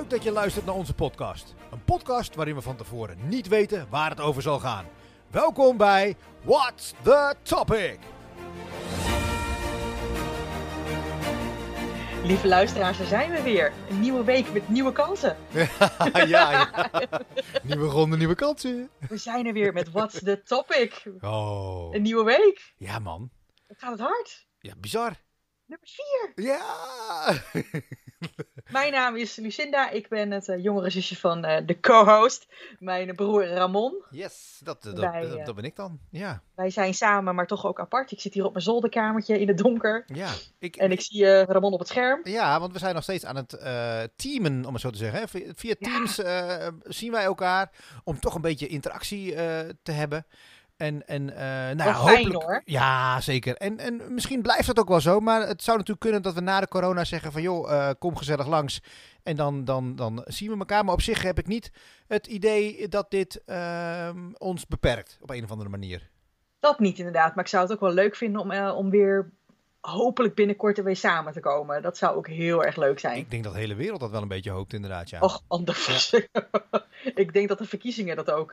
Leuk dat je luistert naar onze podcast. Een podcast waarin we van tevoren niet weten waar het over zal gaan. Welkom bij What's the Topic? Lieve luisteraars, daar zijn we weer. Een nieuwe week met nieuwe kansen. ja, ja. Nieuwe ronde, nieuwe kansen. We zijn er weer met What's the Topic. Oh. Een nieuwe week. Ja, man. Het gaat het hard. Ja, bizar. Nummer 4. Ja. Mijn naam is Lucinda. Ik ben het eh, jongere zusje van eh, de co-host. Mijn broer Ramon. Yes, dat, dat, Wij, dat, eh, dat ben ik dan. Ja. Wij zijn samen, maar toch ook apart. Ik zit hier op mijn zolderkamertje in het donker. Ja. Ik, En ik zie Ramon op het scherm. Ja, want we zijn nog steeds aan het teamen, om het zo te zeggen. Via, Ja. Teams zien wij elkaar om toch een beetje interactie te hebben. En, en eh nou ja, Wel fijn, hopelijk... hoor. Ja, zeker. En, en misschien blijft dat ook wel zo. Maar het zou natuurlijk kunnen dat we na de corona zeggen van... joh, eh, kom gezellig langs. En dan, dan, dan zien we elkaar. Maar op zich heb ik niet het idee dat dit ehm, ons beperkt. Op een of andere manier. Dat niet inderdaad, maar ik zou het ook wel leuk vinden om, eh, om weer hopelijk binnenkort er weer samen te komen. Dat zou ook heel erg leuk zijn. Ik denk dat de hele wereld dat wel een beetje hoopt inderdaad, ja. Och, anders. ik denk dat de verkiezingen dat ook.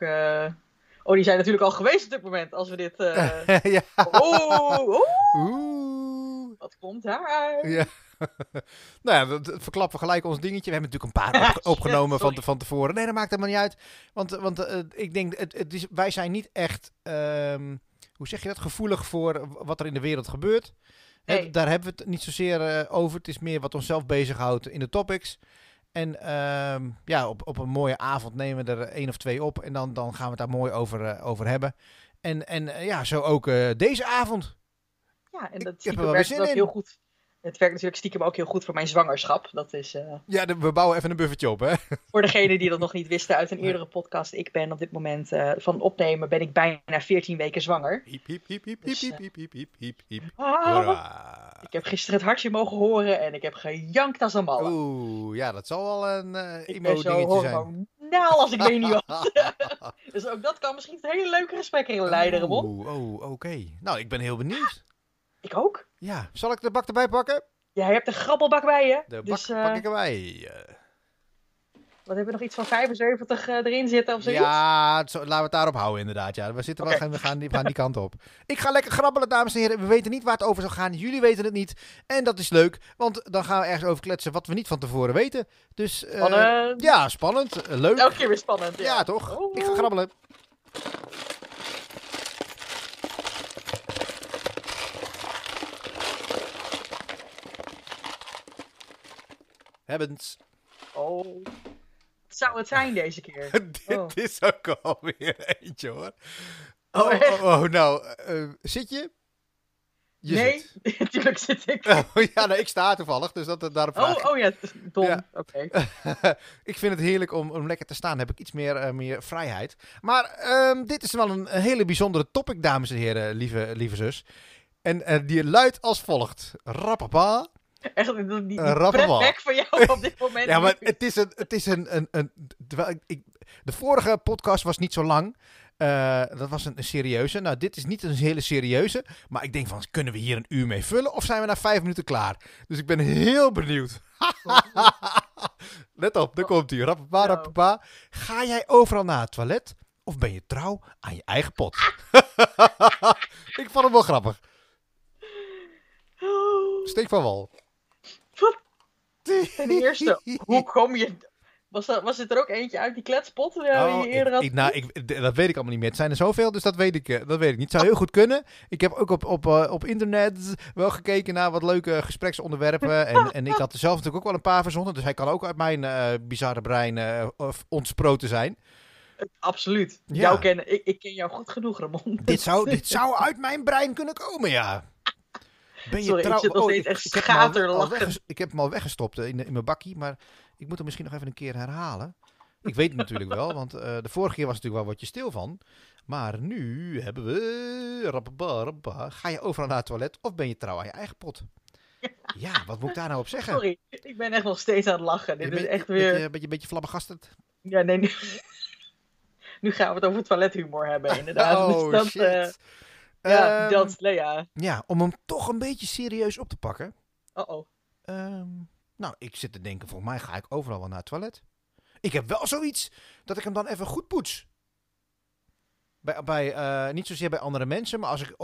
Oh, die zijn natuurlijk al geweest op dit moment. Als we dit. eh, ja. Oh, oh, Oeh. wat komt daaruit? Ja. nou ja, we verklappen gelijk ons dingetje. We hebben natuurlijk een paar opge- opgenomen van, te- van tevoren. Nee, dat maakt helemaal niet uit. Want, want eh, ik denk, het, het is, wij zijn niet echt, ehm, hoe zeg je dat, gevoelig voor wat er in de wereld gebeurt. Nee. daar hebben we het niet zozeer eh, over. Het is meer wat onszelf bezighoudt in de topics. En ehm, ja, op, op een mooie avond nemen we er één of twee op. En dan, dan gaan we het daar mooi over, eh, over hebben. En, en eh, ja, zo ook eh, deze avond. Ja, en dat heb er wel zin heel in. goed. Het werkt natuurlijk stiekem ook heel goed voor mijn zwangerschap. Dat is eh, Ja, we bouwen even een buffertje op, hè? voor degenen die dat nog niet wisten uit een eerdere podcast. Ik ben op dit moment eh, van opnemen ben ik bijna 14 weken zwanger. Hiep, hiep, hiep, hiep, Dus, hiep, eh, hiep, hiep, hiep, hiep, hiep. Ah, ik heb gisteren het hartje mogen horen en ik heb gejankt als een malle. Oeh, ja, dat zal wel een eh zo emo-dingetje zijn. hormonaal als ik weet niet wat. Dus ook dat kan misschien tot hele leuke gesprekken leiden, Ramon. Oeh, oh, oké. Nou, ik ben heel benieuwd. Ik ook. Ja, zal ik de bak erbij pakken? Jij hebt een grabbelbak bij je. De bak dus eh, pak ik erbij. Wat hebben we nog iets van 75 eh, erin zitten of zoiets? ja, zo- laten we het daarop houden inderdaad. Ja, we, zitten wel, we, gaan die, we gaan die kant op. Ik ga lekker grabbelen, dames en heren. We weten niet waar het over zal gaan. Jullie weten het niet. En dat is leuk, want dan gaan we ergens over kletsen wat we niet van tevoren weten. Dus eh, Spannend. ja, spannend. leuk. Elke keer weer spannend. Ja, Ja, toch? Oh. Ik ga grabbelen. Hebbens. Oh. Wat zou het zijn deze keer? Dit Oh. is ook alweer eentje hoor. Oh, Oh, echt? oh, oh, nou, eh, zit je? Je nee, zit. natuurlijk zit ik. Oh, ja, nee, ik sta toevallig, dus dat, daarop vraag. Oh, oh ja, dom. Ja. Oké. ik vind het heerlijk om, om lekker te staan. Heb ik iets meer, eh, meer vrijheid. Maar ehm, dit is wel een, een hele bijzondere topic, dames en heren, lieve, lieve zus. En eh, die luidt als volgt. Rappapa. Echt, die, die, die Een pretback van jou op dit moment. Ja, maar het is een. Het is een, een, een terwijl ik, de vorige podcast was niet zo lang. Eh, dat was een, een serieuze. Nou, dit is niet een hele serieuze. Maar ik denk van, kunnen we hier een uur mee vullen? Of zijn we na vijf minuten klaar? Dus ik ben heel benieuwd. Let op, daar komt hij. Rappapa, rappapa. Ga jij overal naar het toilet? Of ben je trouw aan je eigen pot? ik vond hem wel grappig. Oh, Steek van wal. Wat? Ten eerste, hoe kom je... Was, dat, was het er ook eentje uit die kletspot? Ja, die Oh, je eerder had ik- nou, ik, dat weet ik allemaal niet meer. Het zijn er zoveel, dus dat weet ik, eh, dat weet ik niet. Het zou heel goed kunnen. Ik heb ook op, op, eh, op internet wel gekeken naar wat leuke gespreksonderwerpen. En, en ik had er zelf natuurlijk ook wel een paar verzonnen. Dus hij kan ook uit mijn eh, bizarre brein eh, of ontsproten zijn. Absoluut. Ja. Jou kennen, ik, ik ken jou goed genoeg, Ramon. Dit zou, dit zou uit mijn brein kunnen komen, ja. Ben je Sorry, ik trouw- zit nog Oh, steeds echt ik Ik heb hem al weggestopt eh, in, in mijn bakkie, maar ik moet hem misschien nog even een keer herhalen. Ik weet het natuurlijk wel, want eh, de vorige keer was natuurlijk wel wat je stil van. Maar nu hebben we... Ga je overal naar het toilet of ben je trouw aan je eigen pot? Ja, wat moet ik daar nou op zeggen? Sorry, ik ben echt nog steeds aan het lachen. Dit Een is beetje- echt weer... Beetje, beetje, beetje flabbergastend. Ja, nee, nu... nu gaan we het over toilethumor hebben, inderdaad. Oh, Dus dat, shit. eh, ja, Ehm, dat... Ja. Om hem toch een beetje serieus op te pakken. Oh-oh. Ehm, Nou, ik zit te denken, volgens mij ga ik overal wel naar het toilet. Ik heb wel zoiets dat ik hem dan even goed poets. Bij, bij, eh, niet zozeer bij andere mensen, maar als ik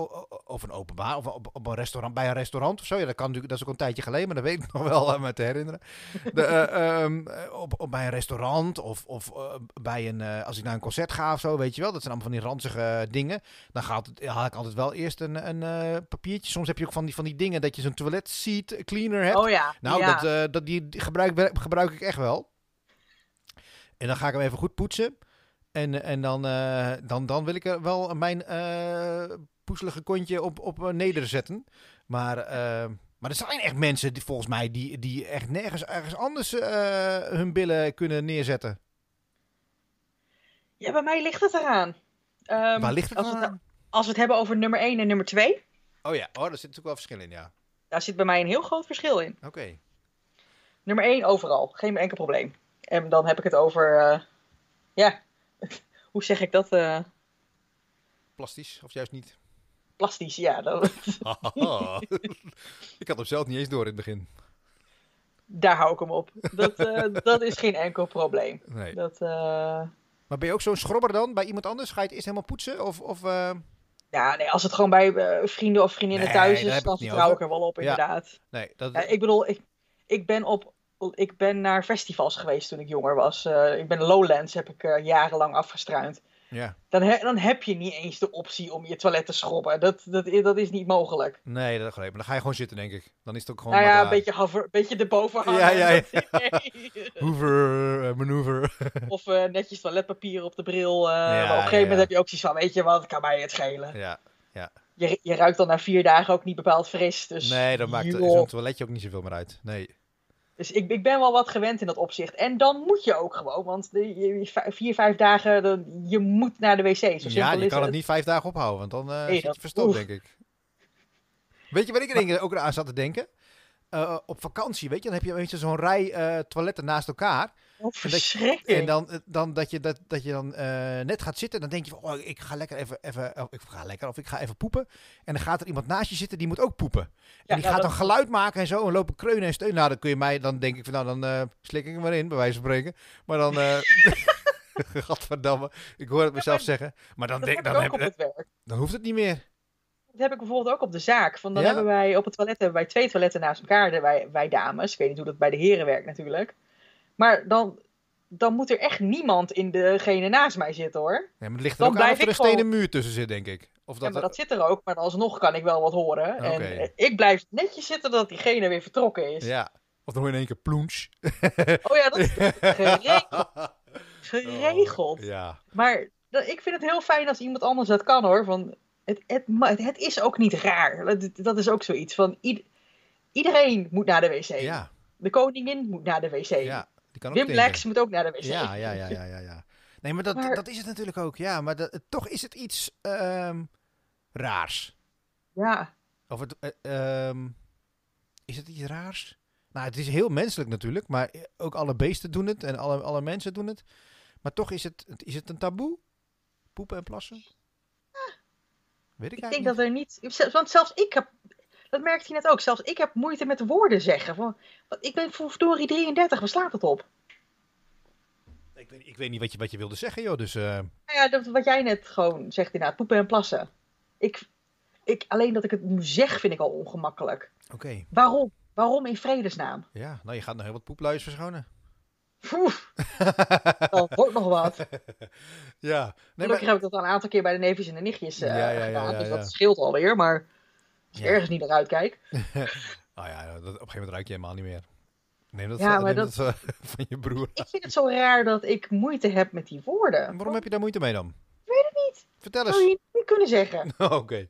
of een openbaar of op, op een restaurant, bij een restaurant of zo. Ja, dat kan natuurlijk, dat is ook een tijdje geleden, maar dat weet ik nog wel me te herinneren. De, eh, ehm, eh, op, op, bij een restaurant of, of bij een, als ik naar een concert ga of zo, weet je wel. Dat zijn allemaal van die ranzige dingen. Dan gaat haal ik altijd wel eerst een, een papiertje. Soms heb je ook van die, van die dingen dat je zo'n toilet seat cleaner hebt. Oh ja. Nou, ja. dat, die gebruik, gebruik ik echt wel. En dan ga ik hem even goed poetsen. En, en dan, eh, dan, dan wil ik er wel mijn eh poezelige kontje op, op eh, nederzetten. Maar, maar er zijn echt mensen, die, volgens mij, die, die echt nergens ergens anders hun billen kunnen neerzetten. ja, bij mij ligt het eraan. Ehm, Waar ligt het als als we het hebben over nummer 1 en nummer 2, Oh ja, oh, daar zit natuurlijk wel verschil in, ja. daar zit bij mij een heel groot verschil in. Oké. Nummer 1 overal, geen enkel probleem. En dan heb ik het over, ja, hoe zeg ik dat? eh, Plastisch, of juist niet? plastisch, ja. Dat, ik had hem zelf niet eens door in het begin. daar hou ik hem op. Dat, eh, dat is geen enkel probleem. Nee. Dat, eh, Maar ben je ook zo'n schrobber dan bij iemand anders? Ga je het eerst helemaal poetsen? Of, of ja, nee, als het gewoon bij vrienden of vriendinnen Nee, thuis is, dan vertrouw ik er wel op, Ja. inderdaad. nee, dat, Ja, ik bedoel, ik, ik, ben op, ik ben naar festivals geweest toen ik jonger was. Eh, ik ben Lowlands, heb ik eh, jarenlang afgestruind. ja. Dan, he- dan heb je niet eens de optie om je toilet te schrobben. Dat, dat, is niet mogelijk. Nee, dat. Maar dan ga je gewoon zitten, denk ik. Dan is het ook gewoon. nou ja, een beetje, hover, beetje erboven hangen. Ja, ja, ja. Hoover, eh, manoeuvre. Of eh, netjes toiletpapier op de bril. Ja, maar op een gegeven ja, moment ja. heb je ook zoiets van, weet je wat, kan mij het schelen. ja. Je, je ruikt dan na vier dagen ook niet bepaald fris. Dus, Nee, dat maakt zo'n toiletje ook niet zoveel meer uit. Nee. Dus ik, ik ben wel wat gewend in dat opzicht. En dan moet je ook gewoon, want vier, vijf dagen, dan, je moet naar de wc. Zo Ja, je kan het niet vijf dagen ophouden, want dan eh Nee, zit je verstopt, denk ik. Weet je wat ik er ook aan zat te denken? Eh, op vakantie, weet je, dan heb je, zo'n rij eh, toiletten naast elkaar. Wat En dat- verschrikking. En dan, eh, dan dat je, dat, dat je dan eh, net gaat zitten. Dan denk je van, oh, ik ga lekker even, even of ik ga lekker of ik ga even poepen. En dan gaat er iemand naast je zitten die moet ook poepen. En Ja, die ja, gaat dan geluid maken en zo en lopen kreunen en steunen. Nou, dan kun je mij, dan denk ik van, nou, dan eh, slik ik hem maar in, bij wijze van spreken. Maar dan, eh gadverdamme, ik hoor het mezelf maar zeggen. Maar dan, denk, dan, heb, werk. dan hoeft het niet meer. Dat heb ik bijvoorbeeld ook op de zaak. Van dan Ja? hebben wij op het toilet hebben wij twee toiletten naast elkaar, wij, wij dames. Ik weet niet hoe dat bij de heren werkt natuurlijk. Maar dan, dan moet er echt niemand in degene naast mij zitten hoor. Nee, maar het ligt er Dan ook aan of er een stenen muur tussen zit, denk ik. Of Ja, dat, maar er- dat zit er ook, maar alsnog kan ik wel wat horen. En Oké. eh, ik blijf netjes zitten dat diegene weer vertrokken is. Ja, of dan hoor je in één keer ploens. Oh ja, dat is geregeld. geregeld. Oh, ja, Maar dat- ik vind het heel fijn als iemand anders dat kan hoor. Van, het, het, is ook niet raar. Dat, dat is ook zoiets. Van, ied- iedereen moet naar de wc. ja, De koningin moet naar de wc. ja. Die kan ook Wim. Lex moet ook naar de wc. Ja, ja, ja, ja, ja, ja. Nee, maar dat, Maar- dat is het natuurlijk ook. Ja, maar dat, toch is het iets ehm, raars. Ja. Of het, eh, ehm, is het iets raars? Nou, het is heel menselijk natuurlijk, maar ook alle beesten doen het en alle, alle mensen doen het. Maar toch is het, is het een taboe? Poepen en plassen? Weet ik, Ik denk eigenlijk dat er niet... Want zelfs ik heb... Dat merkte je net ook. Zelfs ik heb moeite met de woorden zeggen. Van, ik ben voor verdorie 33. Waar slaat het op? Ik weet, ik weet niet wat je, wat je wilde zeggen, joh. Dus eh, Nou ja, dat, wat jij net gewoon zegt inderdaad. Poepen en plassen. Ik, ik, alleen dat ik het nu zeg vind ik al ongemakkelijk. oké. Waarom? Waarom in vredesnaam? Ja, nou, je gaat nog heel wat poepluis verschonen. Poef, dat wordt nog wat. ja. Nee, maar, Gelukkig heb ik dat al een aantal keer bij de neefjes en de nichtjes eh, Ja, ja, ja, gedaan. dus dat scheelt alweer. Maar als Ja. ergens niet naar uitkijkt. nou ja, dat, op een gegeven moment ruik je helemaal niet meer. Neem dat, Ja, neem dat- dat, eh, van je broer. Ik vind het zo raar dat ik moeite heb met die woorden. En waarom heb je daar moeite mee dan? weet het niet. Vertel Dat zou eens. je niet kunnen zeggen. Oké.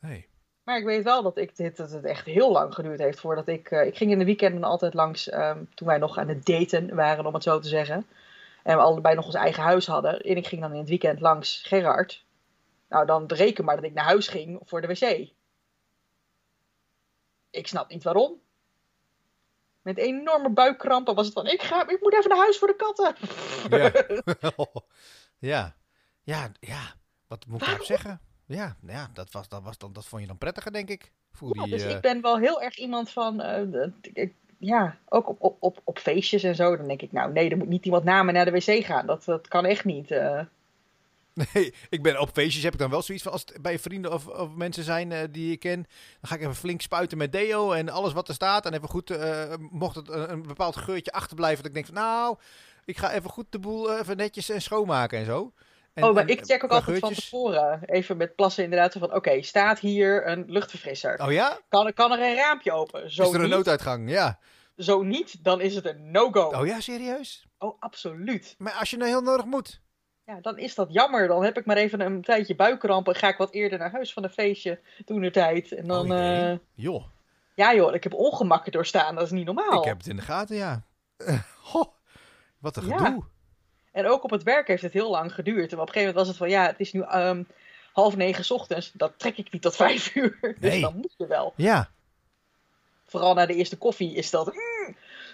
Nee. Maar ik weet wel dat, ik dit, dat het echt heel lang geduurd heeft voordat ik... eh, ik ging in de weekenden altijd langs, ehm, toen wij nog aan het daten waren, om het zo te zeggen. En we allebei nog ons eigen huis hadden. En ik ging dan in het weekend langs Gerard. Nou, dan reken maar dat ik naar huis ging voor de wc. Ik snap niet waarom. Met enorme buikkrampen was het van, ik, ga, ik moet even naar huis voor de katten. Ja. ja. Ja, ja. Wat moet ik daarop zeggen? Ja, ja dat, was, dat, was dan, dat vond je dan prettiger, denk ik. Ja, die, dus eh, ik ben wel heel erg iemand van. eh, ik, ja, ook op, op, op, op feestjes en zo. Dan denk ik, nou nee, er moet niet iemand na me naar de wc gaan. Dat, dat kan echt niet. eh. Nee, ik ben op feestjes heb ik dan wel zoiets van als het bij vrienden of, of mensen zijn eh, die ik ken, dan ga ik even flink spuiten met deo en alles wat er staat en even goed, eh, mocht het een, een bepaald geurtje achterblijven, dat ik denk van nou, ik ga even goed de boel eh, even netjes en schoonmaken en zo. En, oh, maar en, ik check ook altijd van tevoren. Even met plassen inderdaad. Van, oké, staat hier een luchtverfrisser? Oh ja? Kan, kan er een raampje open? Zo Is er een niet, nooduitgang? Ja. zo niet, dan is het een no-go. Oh ja, serieus? Oh, absoluut. Maar als je nou heel nodig moet. Ja, dan is dat jammer. Dan heb ik maar even een tijdje buikkramp en ga ik wat eerder naar huis van een feestje toen de tijd. En dan, Oh jee. eh, Joh, ja joh, ik heb ongemakken doorstaan. Dat is niet normaal. ik heb het in de gaten, ja. Goh, wat een Ja. gedoe. En ook op het werk heeft het heel lang geduurd. En op een gegeven moment was het van, ja, het is nu ehm, half negen 's ochtends. Dat trek ik niet tot vijf uur. Dus Nee. dan moet je wel. Ja. Vooral na de eerste koffie is dat...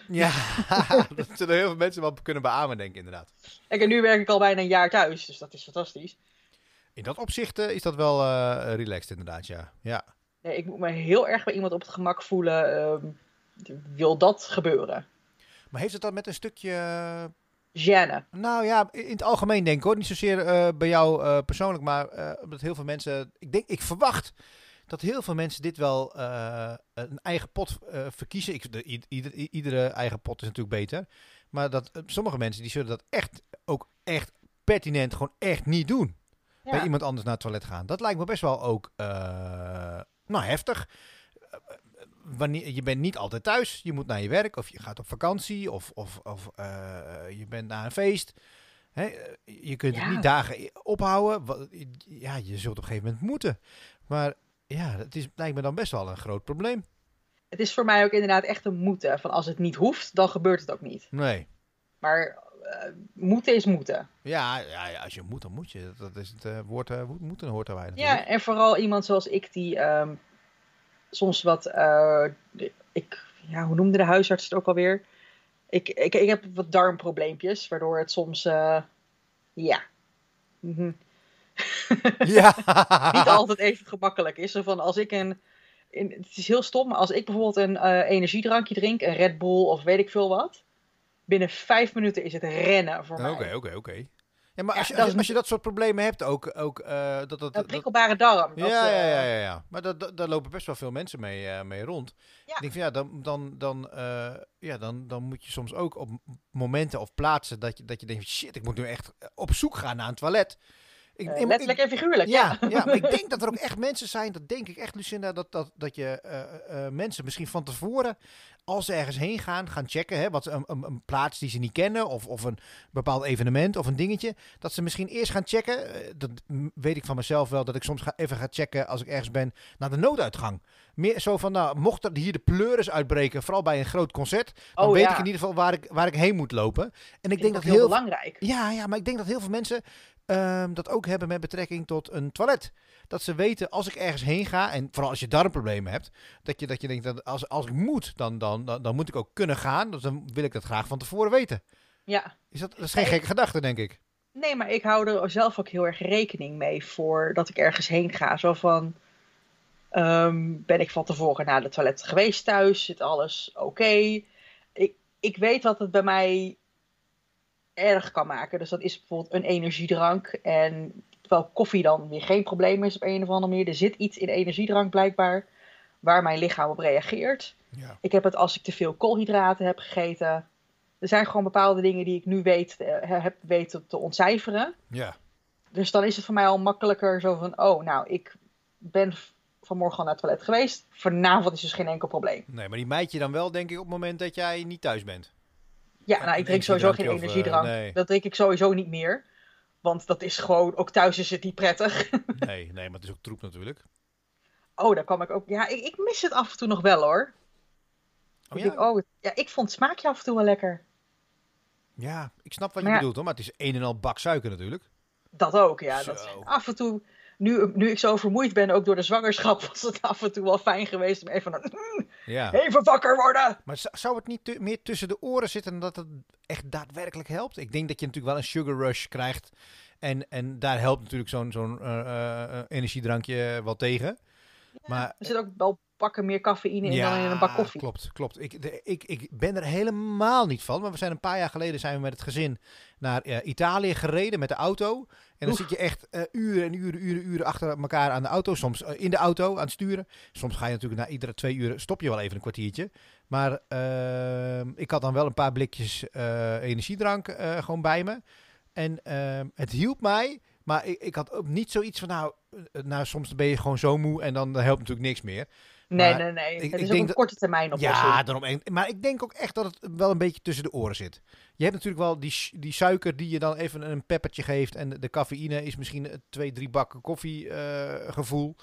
Ja, dat zullen heel veel mensen wel kunnen beamen, denk ik inderdaad. En nu werk ik al bijna een jaar thuis. Dus dat is fantastisch. In dat opzicht eh, is dat wel eh, relaxed inderdaad, ja. Ja. Nee, ik moet me heel erg bij iemand op het gemak voelen. ehm, wil dat gebeuren? Maar heeft het dan met een stukje... eh, Gêne. Nou ja, in het algemeen denk ik hoor. Niet zozeer bij jou persoonlijk, maar omdat heel veel mensen... Ik, denk, ik verwacht dat heel veel mensen dit wel eh, een eigen pot eh, verkiezen. Ik, de, ieder- iedere eigen pot is natuurlijk beter. Maar dat eh, sommige mensen die zullen dat echt ook echt pertinent gewoon echt niet doen. Bij iemand anders naar het toilet gaan. Dat lijkt me best wel ook nou, heftig. Wanneer, je bent niet altijd thuis. Je moet naar je werk of je gaat op vakantie of, of, of je bent naar een feest. Hè, je kunt het niet dagen ophouden. Ja, je zult op een gegeven moment moeten. Maar ja, het is, lijkt me dan best wel een groot probleem. Het is voor mij ook inderdaad echt een moeten. Van als het niet hoeft, dan gebeurt het ook niet. Nee. Maar eh, moeten is moeten. Ja, ja, ja, als je moet, dan moet je. Dat is het eh, woord eh, moeten hoort erbij Ja, natuurlijk. en vooral iemand zoals ik die ehm, soms wat... ik, ja, hoe noemde de huisarts het ook alweer? Ik, ik, ik heb wat darmprobleempjes, waardoor het soms... ja... Mhm. Ja. niet altijd even gemakkelijk is. Zo van als ik een. In, het is heel stom, maar als ik bijvoorbeeld een eh, energiedrankje drink, een Red Bull of weet ik veel wat. Binnen vijf minuten is het rennen voor mij. Oké, oké, oké. Ja, maar Ja, als, je, dat als, je, als je dat soort problemen hebt, ook, ook eh, dat, dat, Een prikkelbare darm. ja, dat, ja, eh, ja, ja, ja. Maar dat, dat, daar lopen best wel veel mensen mee, mee rond. Ja. Ik denk van ja, dan, dan, dan, ja dan, dan moet je soms ook op momenten of plaatsen dat je, dat je denkt, shit, ik moet nu echt op zoek gaan naar een toilet. Ik, eh, ik- letterlijk en figuurlijk. ja, Ja. ja, maar ik denk dat er ook echt mensen zijn, dat denk ik echt, Lucinda, dat, dat, dat je eh, eh, mensen misschien van tevoren, als ze ergens heen gaan, gaan checken, hè, wat, een, een, een plaats die ze niet kennen, of, of een bepaald evenement of een dingetje, dat ze misschien eerst gaan checken. dat weet ik van mezelf wel, dat ik soms ga, even ga checken als ik ergens ben, naar de nooduitgang. Meer zo van, nou, mocht er hier de pleuris uitbreken, vooral bij een groot concert, dan Oh, weet ja. ik in ieder geval waar ik, waar ik heen moet lopen. En ik denk dat heel heel belangrijk. ja, ja, maar ik denk dat heel veel mensen ehm, dat ook hebben met betrekking tot een toilet. Dat ze weten, als ik ergens heen ga, en vooral als je darmproblemen hebt, dat je, dat je denkt, dat als, als ik moet, dan, dan, dan, dan moet ik ook kunnen gaan. Dus dan wil ik dat graag van tevoren weten. Ja. Is dat, dat is geen Nee. gekke gedachte, denk ik. Nee, maar ik hou er zelf ook heel erg rekening mee voordat ik ergens heen ga. Zo van, ehm, ben ik van tevoren naar het toilet geweest thuis? Zit alles oké? Ik, ik weet wat het bij mij erg kan maken. Dus dat is bijvoorbeeld een energiedrank. En terwijl koffie dan weer geen probleem is op een of andere manier. Er zit iets in energiedrank blijkbaar waar mijn lichaam op reageert. Ja. Ik heb het als ik te veel koolhydraten heb gegeten. Er zijn gewoon bepaalde dingen die ik nu weet, eh, heb weten te ontcijferen. Ja. Dus dan is het voor mij al makkelijker zo van, oh, nou, ik ben vanmorgen al naar het toilet geweest. Vanavond is dus geen enkel probleem. Nee, maar die mijt je dan wel, denk ik, op het moment dat jij niet thuis bent. Ja, nou, ik drink sowieso geen of, eh, energiedrank. nee. Dat drink ik sowieso niet meer. Want dat is gewoon, ook thuis is het niet prettig. Nee, nee, maar het is ook troep natuurlijk. Oh, daar kwam ik ook. Ja, ik, ik mis het af en toe nog wel hoor. Oh, ik ja? denk, oh, ja, ik vond het smaakje af en toe wel lekker. ja, ik snap wat je Maar bedoelt hoor, maar het is een en al bak suiker natuurlijk. Dat ook, ja. Dat, af en toe, nu, nu ik zo vermoeid ben, ook door de zwangerschap, was het af en toe wel fijn geweest om even, een- Ja. even wakker worden. Maar zou het niet meer tussen de oren zitten en dat het echt daadwerkelijk helpt? Ik denk dat je natuurlijk wel een sugar rush krijgt. En, en daar helpt natuurlijk zo'n zo'n eh, eh, energiedrankje wel tegen. Maar Er zit ook wel pakken meer cafeïne in dan in een bak koffie. klopt, klopt. Ik, de, ik, ik ben er helemaal niet van. Maar we zijn een paar jaar geleden zijn we met het gezin naar eh, Italië gereden met de auto. En dan Oef. zit je echt eh, uren en uren, uren, uren achter elkaar aan de auto. Soms eh, in de auto aan het sturen. Soms ga je natuurlijk na iedere twee uur stop je wel even een kwartiertje. Maar ehm, ik had dan wel een paar blikjes energiedrank gewoon bij me. En ehm, het hielp mij. Maar ik, ik had ook niet zoiets van, nou, nou, soms ben je gewoon zo moe en dan helpt natuurlijk niks meer. Nee, nee, nee. ik- het ik is ook een dat- korte termijn oplossing. Ja, daarom. En- Maar ik denk ook echt dat het wel een beetje tussen de oren zit. Je hebt natuurlijk wel die, die suiker die je dan even een peppertje geeft. En de, cafeïne is misschien twee, drie bakken koffie eh, gevoel.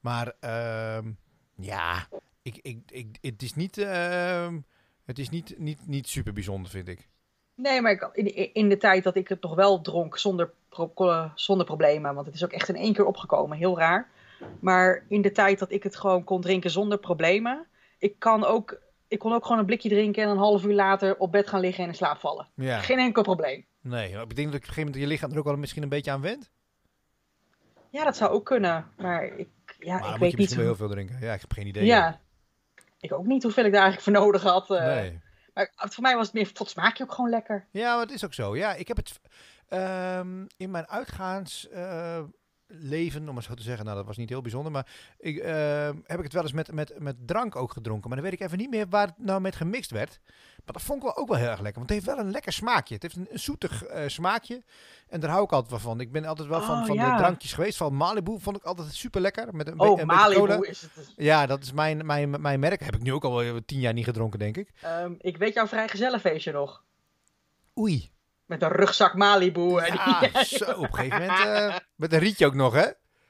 Maar ehm, ja, ik, ik, ik, het is niet, ehm, het is niet, niet, niet super bijzonder, vind ik. Nee, maar ik, in, in de tijd dat ik het nog wel dronk zonder, pro- zonder problemen, want het is ook echt in één keer opgekomen, heel raar. Maar in de tijd dat ik het gewoon kon drinken zonder problemen, ik, kan ook, ik kon ook gewoon een blikje drinken en een half uur later op bed gaan liggen en in slaap vallen. Ja, Geen enkel probleem. nee. Ik denk dat op een gegeven moment je lichaam er ook wel misschien een beetje aan went. Ja, dat zou ook kunnen, maar ik, ja, maar ik weet je niet hoe... heel veel drinken. Ja, ik heb geen idee. Ja, ik ook niet hoeveel ik daar eigenlijk voor nodig had. eh. Nee. Maar voor mij was het meer, tot smaak je ook gewoon lekker. Ja, maar het is ook zo. Ja, ik heb het ehm, in mijn uitgaans eh, leven, om het zo te zeggen, nou dat was niet heel bijzonder, maar ik, ehm, heb ik het wel eens met, met, met drank ook gedronken. Maar dan weet ik even niet meer waar het nou met gemixt werd. Maar dat vond ik wel ook wel heel erg lekker, want het heeft wel een lekker smaakje. Het heeft een, een zoetig eh, smaakje en daar hou ik altijd wel van. Ik ben altijd wel van, Oh, van ja. de drankjes geweest. Van Malibu vond ik altijd super lekker. Met een, Oh, een cola. Malibu is het. Ja, dat is mijn, mijn, mijn merk. Heb ik nu ook al eh, tien jaar niet gedronken, denk ik. Ehm, ik weet jouw vrijgezellenfeestje nog. Oei. Met een rugzak Malibu. En Ja, zo, op een gegeven moment eh, met een rietje ook nog, hè?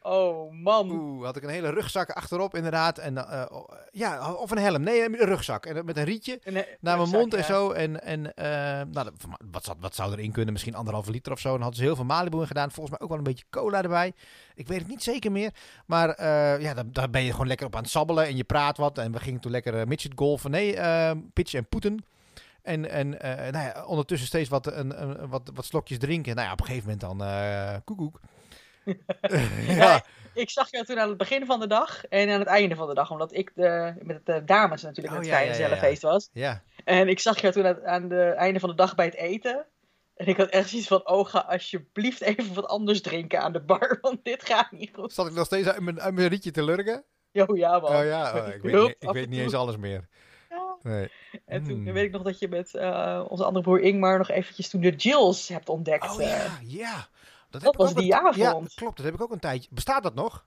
Oh man. Oeh, had ik een hele rugzak achterop inderdaad. En, eh, oh, ja, of een helm. Nee, een rugzak. En, met een rietje Een, eh, naar mijn rugzak, mond en zo. En, en eh, nou, wat, zou, wat zou erin kunnen? Misschien anderhalve liter of zo. En hadden ze heel veel Malibu in gedaan. Volgens mij ook wel een beetje cola erbij. Ik weet het niet zeker meer. Maar eh, ja, daar, daar ben je gewoon lekker op aan het sabbelen. En je praat wat. En we gingen toen lekker midget golfen. Nee, eh, pitchen en poeten. En, en eh, nou ja, ondertussen steeds wat, een, een, wat, wat slokjes drinken. Nou ja, op een gegeven moment dan eh koekoek. Ja, ik zag jou toen aan het begin van de dag en aan het einde van de dag. Omdat ik de, met de dames natuurlijk Oh, het ja, ja, vrijgezellenfeest was. ja. En ik zag jou toen aan, aan het einde van de dag bij het eten. En ik had echt zoiets van, oh ga alsjeblieft even wat anders drinken aan de bar. Want dit gaat niet goed. Zat ik nog steeds uit mijn, uit mijn rietje te lurken? Jo, ja man. Oh ja, oh, ik weet, ik weet niet eens alles meer. Ja. Nee. En toen Mm. weet ik nog dat je met eh, onze andere broer Ingmar nog eventjes toen de Jills hebt ontdekt. Oh eh. ja, ja. Dat, Dat was die een- Ja, avond. klopt. Dat heb ik ook een tijdje. Bestaat dat nog?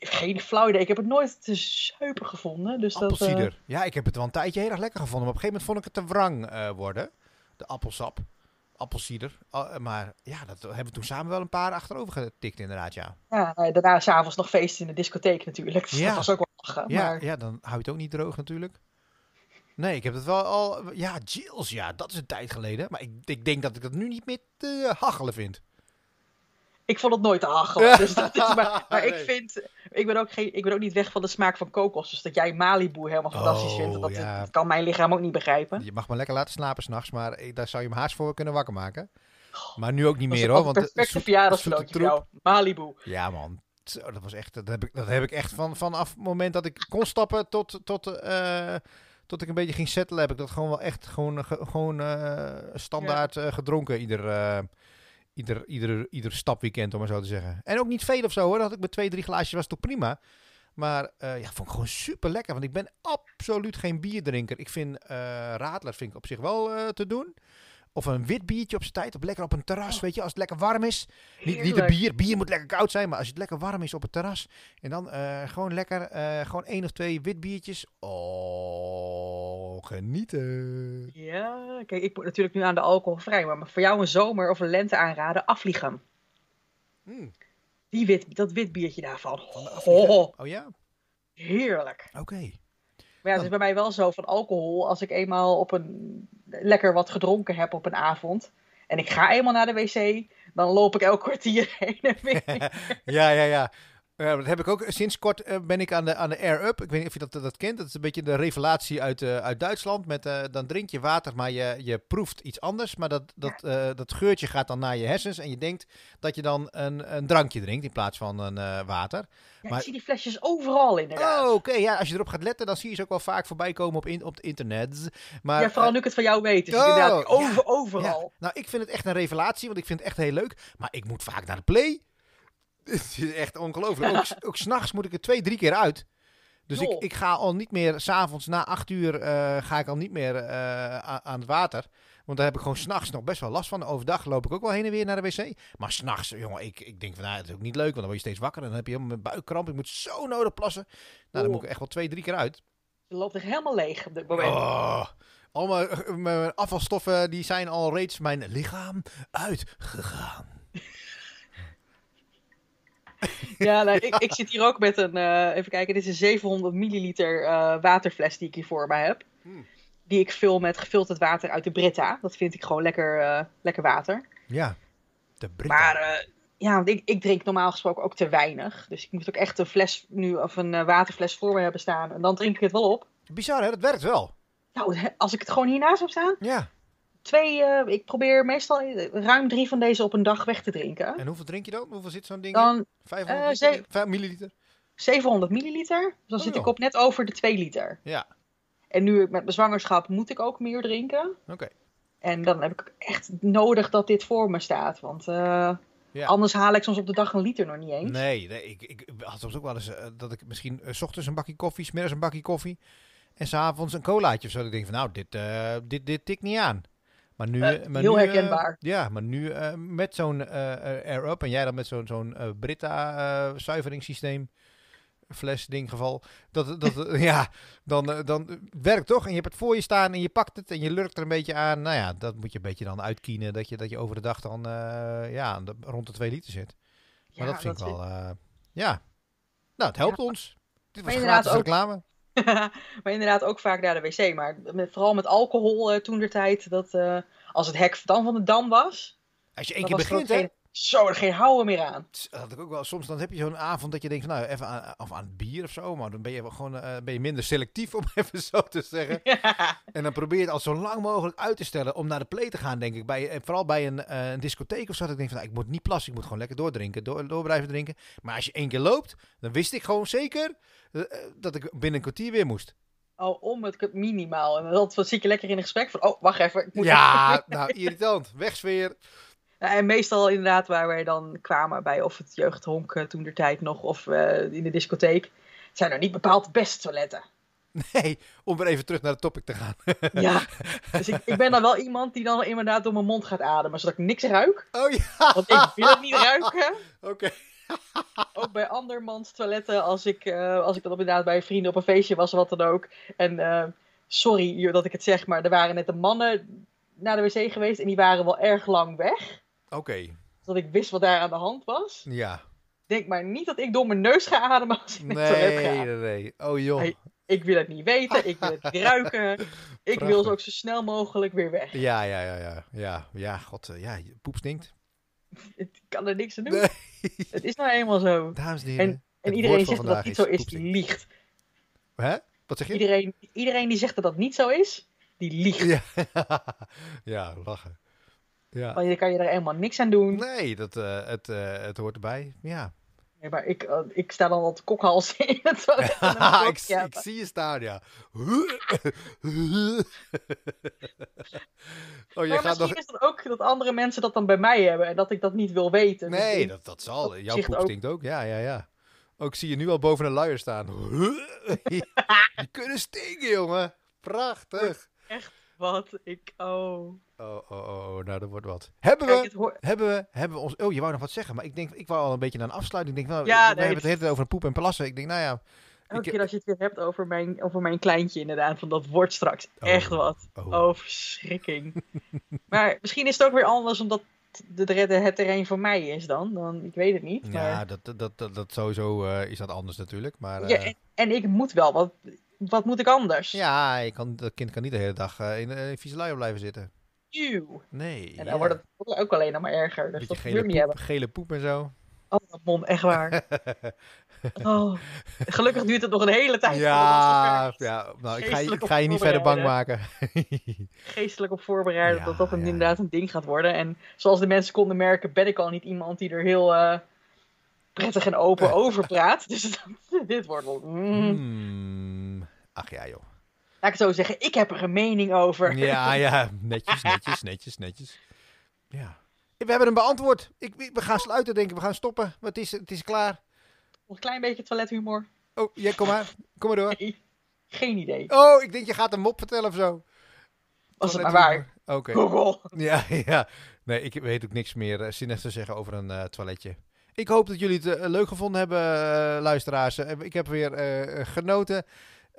Geen flauw idee. Ik heb het nooit te zuipen gevonden. Dus dat, eh, Appelsieder. Ja, ik heb het wel een tijdje heel erg lekker gevonden. Maar op een gegeven moment vond ik het te wrang worden. De appelsap. Appelsieder. Ah, maar ja, dat hebben we toen samen wel een paar achterover getikt inderdaad, ja. ja, nou, daarna s'avonds nog feest in de discotheek natuurlijk. Dus Ja. dat was ook wel lachen. Ja, Maar ja, dan hou je het ook niet droog natuurlijk. Nee, ik heb het wel al... Ja, Jills, ja, dat is een tijd geleden. Maar ik, ik denk dat ik dat nu niet meer te hachelen vind. ik vond het nooit te hachelen. Dus dat is maar, maar ik vind... Ik ben, ook geen, ik ben ook niet weg van de smaak van kokos. Dus dat jij Malibu helemaal fantastisch Oh, vindt. Dat, ja. dat kan mijn lichaam ook niet begrijpen. Je mag me lekker laten slapen s'nachts, maar daar zou je me haast voor kunnen wakker maken. Maar nu ook niet Dat meer hoor. Want het perfecte zoete voor jou. Malibu. Ja man, Zo, dat was echt, dat heb ik, dat heb ik echt van, vanaf het moment dat ik kon stappen tot, tot, eh, tot ik een beetje ging settelen, heb ik dat gewoon wel echt gewoon, eh, ge- gewoon eh, standaard eh, gedronken. Ieder, eh, ieder, ieder, ieder stapweekend, om maar zo te zeggen. En ook niet veel of zo hoor. Dat had ik met twee, drie glaasjes, was toch prima. Maar ja, vond ik gewoon super lekker. Want ik ben absoluut geen bierdrinker. Ik vind Radler vind ik op zich wel te doen. Of een wit biertje op zijn tijd. Op lekker op een terras, Oh. weet je, als het lekker warm is. Niet, niet de bier. Bier moet lekker koud zijn. Maar als het lekker warm is op het terras. En dan eh, gewoon lekker, eh, gewoon één of twee wit biertjes. Oh, genieten. Ja, kijk, ik moet natuurlijk nu aan de alcoholvrij. Maar voor jou een zomer of een lente aanraden, afvliegen. Mm, Die wit, dat wit biertje daarvan. Afrika. Oh, Oh ja? heerlijk. Oké. Maar ja, het is bij mij wel zo van alcohol. Als ik eenmaal op een lekker wat gedronken heb op een avond. En ik ga eenmaal naar de wc. Dan loop ik elk kwartier heen en weer. Ja, ja, ja. Ja, dat heb ik ook. Sinds kort eh, ben ik aan de, aan de Air Up. Ik weet niet of je dat, dat kent. Dat is een beetje de revelatie uit, eh, uit Duitsland. Met, eh, dan drink je water, maar je, je proeft iets anders. Maar dat, dat, eh, dat geurtje gaat dan naar je hersens. En je denkt dat je dan een, een drankje drinkt in plaats van een eh, water. Ja, Maar- Ik zie die flesjes overal inderdaad. Oh, oké. Ja, als je erop gaat letten, dan zie je ze ook wel vaak voorbij komen op, in, op het internet. Maar, ja, vooral eh, nu ik het van jou weet. Dus oh, inderdaad, ja. over, overal. Ja, nou, ik vind het echt een revelatie, want ik vind het echt heel leuk. Maar ik moet vaak naar de play. Het is echt ongelooflijk. Ook, ook s'nachts moet ik er twee, drie keer uit. Dus ik, Joh. ik ga al niet meer, s'avonds na acht uur, eh, ga ik al niet meer eh, aan het water. Want daar heb ik gewoon s'nachts nog best wel last van. Overdag loop ik ook wel heen en weer naar de wc. Maar s'nachts, jongen, ik, ik denk van, nou, dat is ook niet leuk. Want dan word je steeds wakker en dan heb je helemaal mijn buikkramp. Ik moet zo nodig plassen. Nou, dan moet ik echt wel twee, drie keer uit. Je loopt echt helemaal leeg op dit moment. Oh, al mijn, eh, mijn afvalstoffen die zijn al reeds mijn lichaam uitgegaan. Ja, nou, ik, ik zit hier ook met een, eh, even kijken, dit is een 700 milliliter eh, waterfles die ik hier voor mij heb. Hmm. Die ik vul met gefilterd water uit de Brita. Dat vind ik gewoon lekker, eh, lekker water. Ja, de Brita. Maar ja, want ik, ik drink normaal gesproken ook te weinig. Dus ik moet ook echt een fles nu, of een waterfles voor me hebben staan. En dan drink ik het wel op. Bizar hè, dat werkt wel. Nou, als ik het gewoon hiernaast heb staan. Ja. Twee, eh, ik probeer meestal eh, ruim drie van deze op een dag weg te drinken. En hoeveel drink je dan? Hoeveel zit zo'n ding in? Dan 500 eh, liter? ze- 5 milliliter? 700 milliliter. Dus dan Oh, zit joh. ik op net over de 2 liter. Ja, En nu met mijn zwangerschap moet ik ook meer drinken. oké. En dan heb ik echt nodig dat dit voor me staat. Want eh, Ja. anders haal ik soms op de dag een liter nog niet eens. Nee, nee ik, ik had soms ook wel eens eh, dat ik misschien eh, s ochtends een bakje koffie, 's middags een bakje koffie. En s'avonds een colaatje of zo. Ik denk van nou, dit, eh, dit, dit tikt niet aan. Maar nu, Eh, eh, maar heel nu, eh, herkenbaar. ja, maar nu met zo'n eh, eh, Air Up en jij dan met zo'n zo'n eh, Brita eh, zuiveringssysteem, fles ding geval, dat, dat, ja, dan, dan werkt toch. En je hebt het voor je staan en je pakt het en je lurkt er een beetje aan. Nou ja, dat moet je een beetje dan uitkienen, dat je, dat je over de dag dan ja, rond de 2 liter zit. Maar Ja, dat vind ik vind- wel, ja. Nou, het helpt ons. Dit was gratis ook- reclame. maar inderdaad ook vaak naar de wc. Maar met, vooral met alcohol eh, toen de tijd. Dat eh, als het hek dan van de dam was. Als je één keer er begint, hè. geen, zo, er geen houden meer aan. Dat had ik ook wel. Soms dan heb je zo'n avond dat je denkt van nou even aan, of aan het bier of zo, maar dan ben je wel gewoon eh, ben je minder selectief om even zo te zeggen. En dan probeer je het al zo lang mogelijk uit te stellen om naar de play te gaan, denk ik. Bij, en vooral bij een, eh, een discotheek of zo. Dat ik denk van nou, ik moet niet plassen, ik moet gewoon lekker doordrinken, door, door blijven drinken. Maar als je één keer loopt, dan wist ik gewoon zeker eh, eh, dat ik binnen een kwartier weer moest. Al om het minimaal. En dan zit je lekker in een gesprek van, oh, wacht even. Ik moet Ja, nou irritant. Wegsfeer. En meestal inderdaad waar wij dan kwamen bij of het jeugdhonk eh, toen de tijd nog of eh, in de discotheek. Zijn nou niet bepaald de beste toiletten. Nee, om weer even terug naar het topic te gaan. Ja, dus ik, ik ben dan wel iemand die dan inderdaad door mijn mond gaat ademen, zodat ik niks ruik. Oh ja, Want ik wil het niet ruiken. oké. Ook bij andermans toiletten, als ik, eh, als ik dan inderdaad bij vrienden op een feestje was, wat dan ook. En sorry dat ik het zeg, maar er waren net de mannen naar de wc geweest en die waren wel erg lang weg. Oké, Zodat ik wist wat daar aan de hand was. ja. Denk maar niet dat ik door mijn neus ga ademen als ik naar Nee, ga. nee, nee. Oh joh. Hey. Ik wil het niet weten, ik wil het niet ruiken. Ik wil ze ook zo snel mogelijk weer weg. Ja, ja, ja, ja. Ja, ja, god, eh, ja, je poep stinkt. Ik kan er niks aan doen. Nee. Het is nou eenmaal zo. Dames en heren. En iedereen zegt dat dat niet zo is, die liegt. Hè? Wat zeg je? Iedereen, iedereen die zegt dat dat niet zo is, die liegt. Ja. ja, lachen. Ja. Want dan kan je er helemaal niks aan doen. Nee, dat, eh, het, eh, het hoort erbij. Ja. Nee, maar ik, eh, ik sta dan al te kokhals in het toilet. ik, ik ja, ik zie je staan, ja. oh, je maar gaat misschien nog... is het ook dat andere mensen dat dan bij mij hebben en dat ik dat niet wil weten. Dus Nee, ik- dat, dat zal. Jouw poep ook. stinkt ook. Ja, ja, ja. Ook zie je nu al boven een luier staan. Die kunnen stinken, jongen. Prachtig. Wat ik, oh. Oh, oh, oh, oh, nou, dat wordt wat. Hebben Kijk, we, hebben we, hebben we ons... Oh, je wou nog wat zeggen, maar ik denk, ik wou al een beetje naar een afsluiting. Ik denk, nou, Ja, we nee, hebben het het- hele over poep en plassen. Ik denk, nou ja... Elke ik- keer als je het weer hebt over mijn, over mijn kleintje inderdaad, van dat wordt straks Oh. echt wat. Oh. Oh, verschrikking. maar misschien is het ook weer anders omdat de, het terrein voor mij is dan. dan ik weet het niet. Maar... Ja, dat, dat, dat, dat, dat sowieso eh, is dat anders natuurlijk. Maar Ja, eh, en, en ik moet wel, wat, wat moet ik anders? ja, je kan, dat kind kan niet de hele dag eh, in een vieze luier blijven zitten. Eeuw. Nee. En dan ja. wordt het ook alleen nog maar erger. Dus Beetje dat gele niet poep, hebben. gele poep en zo. Oh, Ramon, echt waar. Oh, gelukkig duurt het nog een hele tijd. ja, dat ja nou, ik ga, ik ga je niet verder bang maken. Geestelijk op voorbereiden Ja, dat dat een, ja, inderdaad een ding gaat worden. En zoals de mensen konden merken, ben ik al niet iemand die er heel eh, prettig en open over praat. Dus dat- dit wordt wel... mm. Hmm. Ach ja, joh. Laat ik het zo zeggen, ik heb er een mening over. Ja, ja, netjes, netjes, netjes, netjes. Ja. We hebben hem beantwoord. Ik, we gaan sluiten, denk ik. We gaan stoppen. Maar Het is, het is klaar. Nog een klein beetje toilethumor. Oh, ja, kom maar. Kom maar door. Nee, geen idee. Oh, ik denk je gaat een mop vertellen of zo. Was het maar waar. Oké. Google. Ja, ja. Nee, ik weet ook niks meer uh, zinnigs te zeggen over een eh, toiletje. Ik hoop dat jullie het eh, leuk gevonden hebben, eh, luisteraars. Eh, ik heb weer eh, genoten.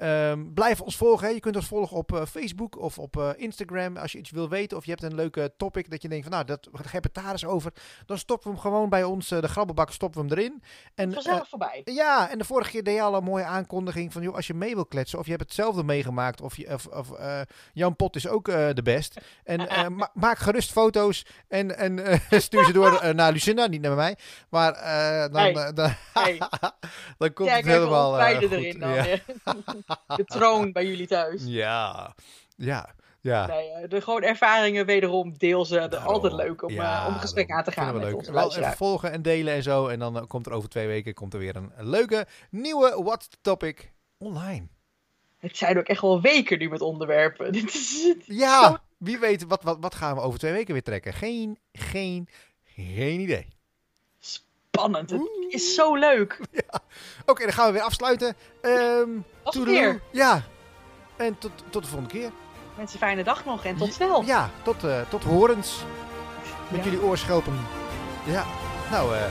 Ehm, blijf ons volgen. Hè. Je kunt ons volgen op eh, Facebook of op eh, Instagram. Als je iets wil weten of je hebt een leuke topic dat je denkt van nou, dat heb het daar eens over. Dan stoppen we hem gewoon bij ons. eh, de grabbelbak stoppen we hem erin. En, Gezellig voorbij. ja, en de vorige keer deed je al een mooie aankondiging van, joh, als je mee wil kletsen of je hebt hetzelfde meegemaakt of, je, of, of Jan Pot is ook de best. En ma- maak gerust foto's en, en stuur ze door naar Lucinda, niet naar mij. Maar dan, Hey. dan, Hey. dan komt Kijk het helemaal goed. erin dan. Ja. De troon bij jullie thuis. ja, ja, ja. Nee, eh, de gewoon ervaringen wederom deel ze. Daarom. Altijd leuk om, Ja, eh, om gesprek aan te gaan we met leuk. Wel even volgen en delen en zo. En dan eh, komt er over twee weken komt er weer een, leuke nieuwe What's the Topic online. Het zijn ook echt wel weken nu met onderwerpen. Ja, wie weet, wat, wat, wat gaan we over twee weken weer trekken? Geen, geen, geen idee. Spannend. Het is zo leuk. Oké, dan gaan we weer afsluiten. Ehm Als toedeloe. weer. Ja, en tot, tot de volgende keer. Mensen, fijne dag nog en tot snel. Ja, tot, eh tot horens. Met Ja. jullie oorschelpen. Ja, nou, eh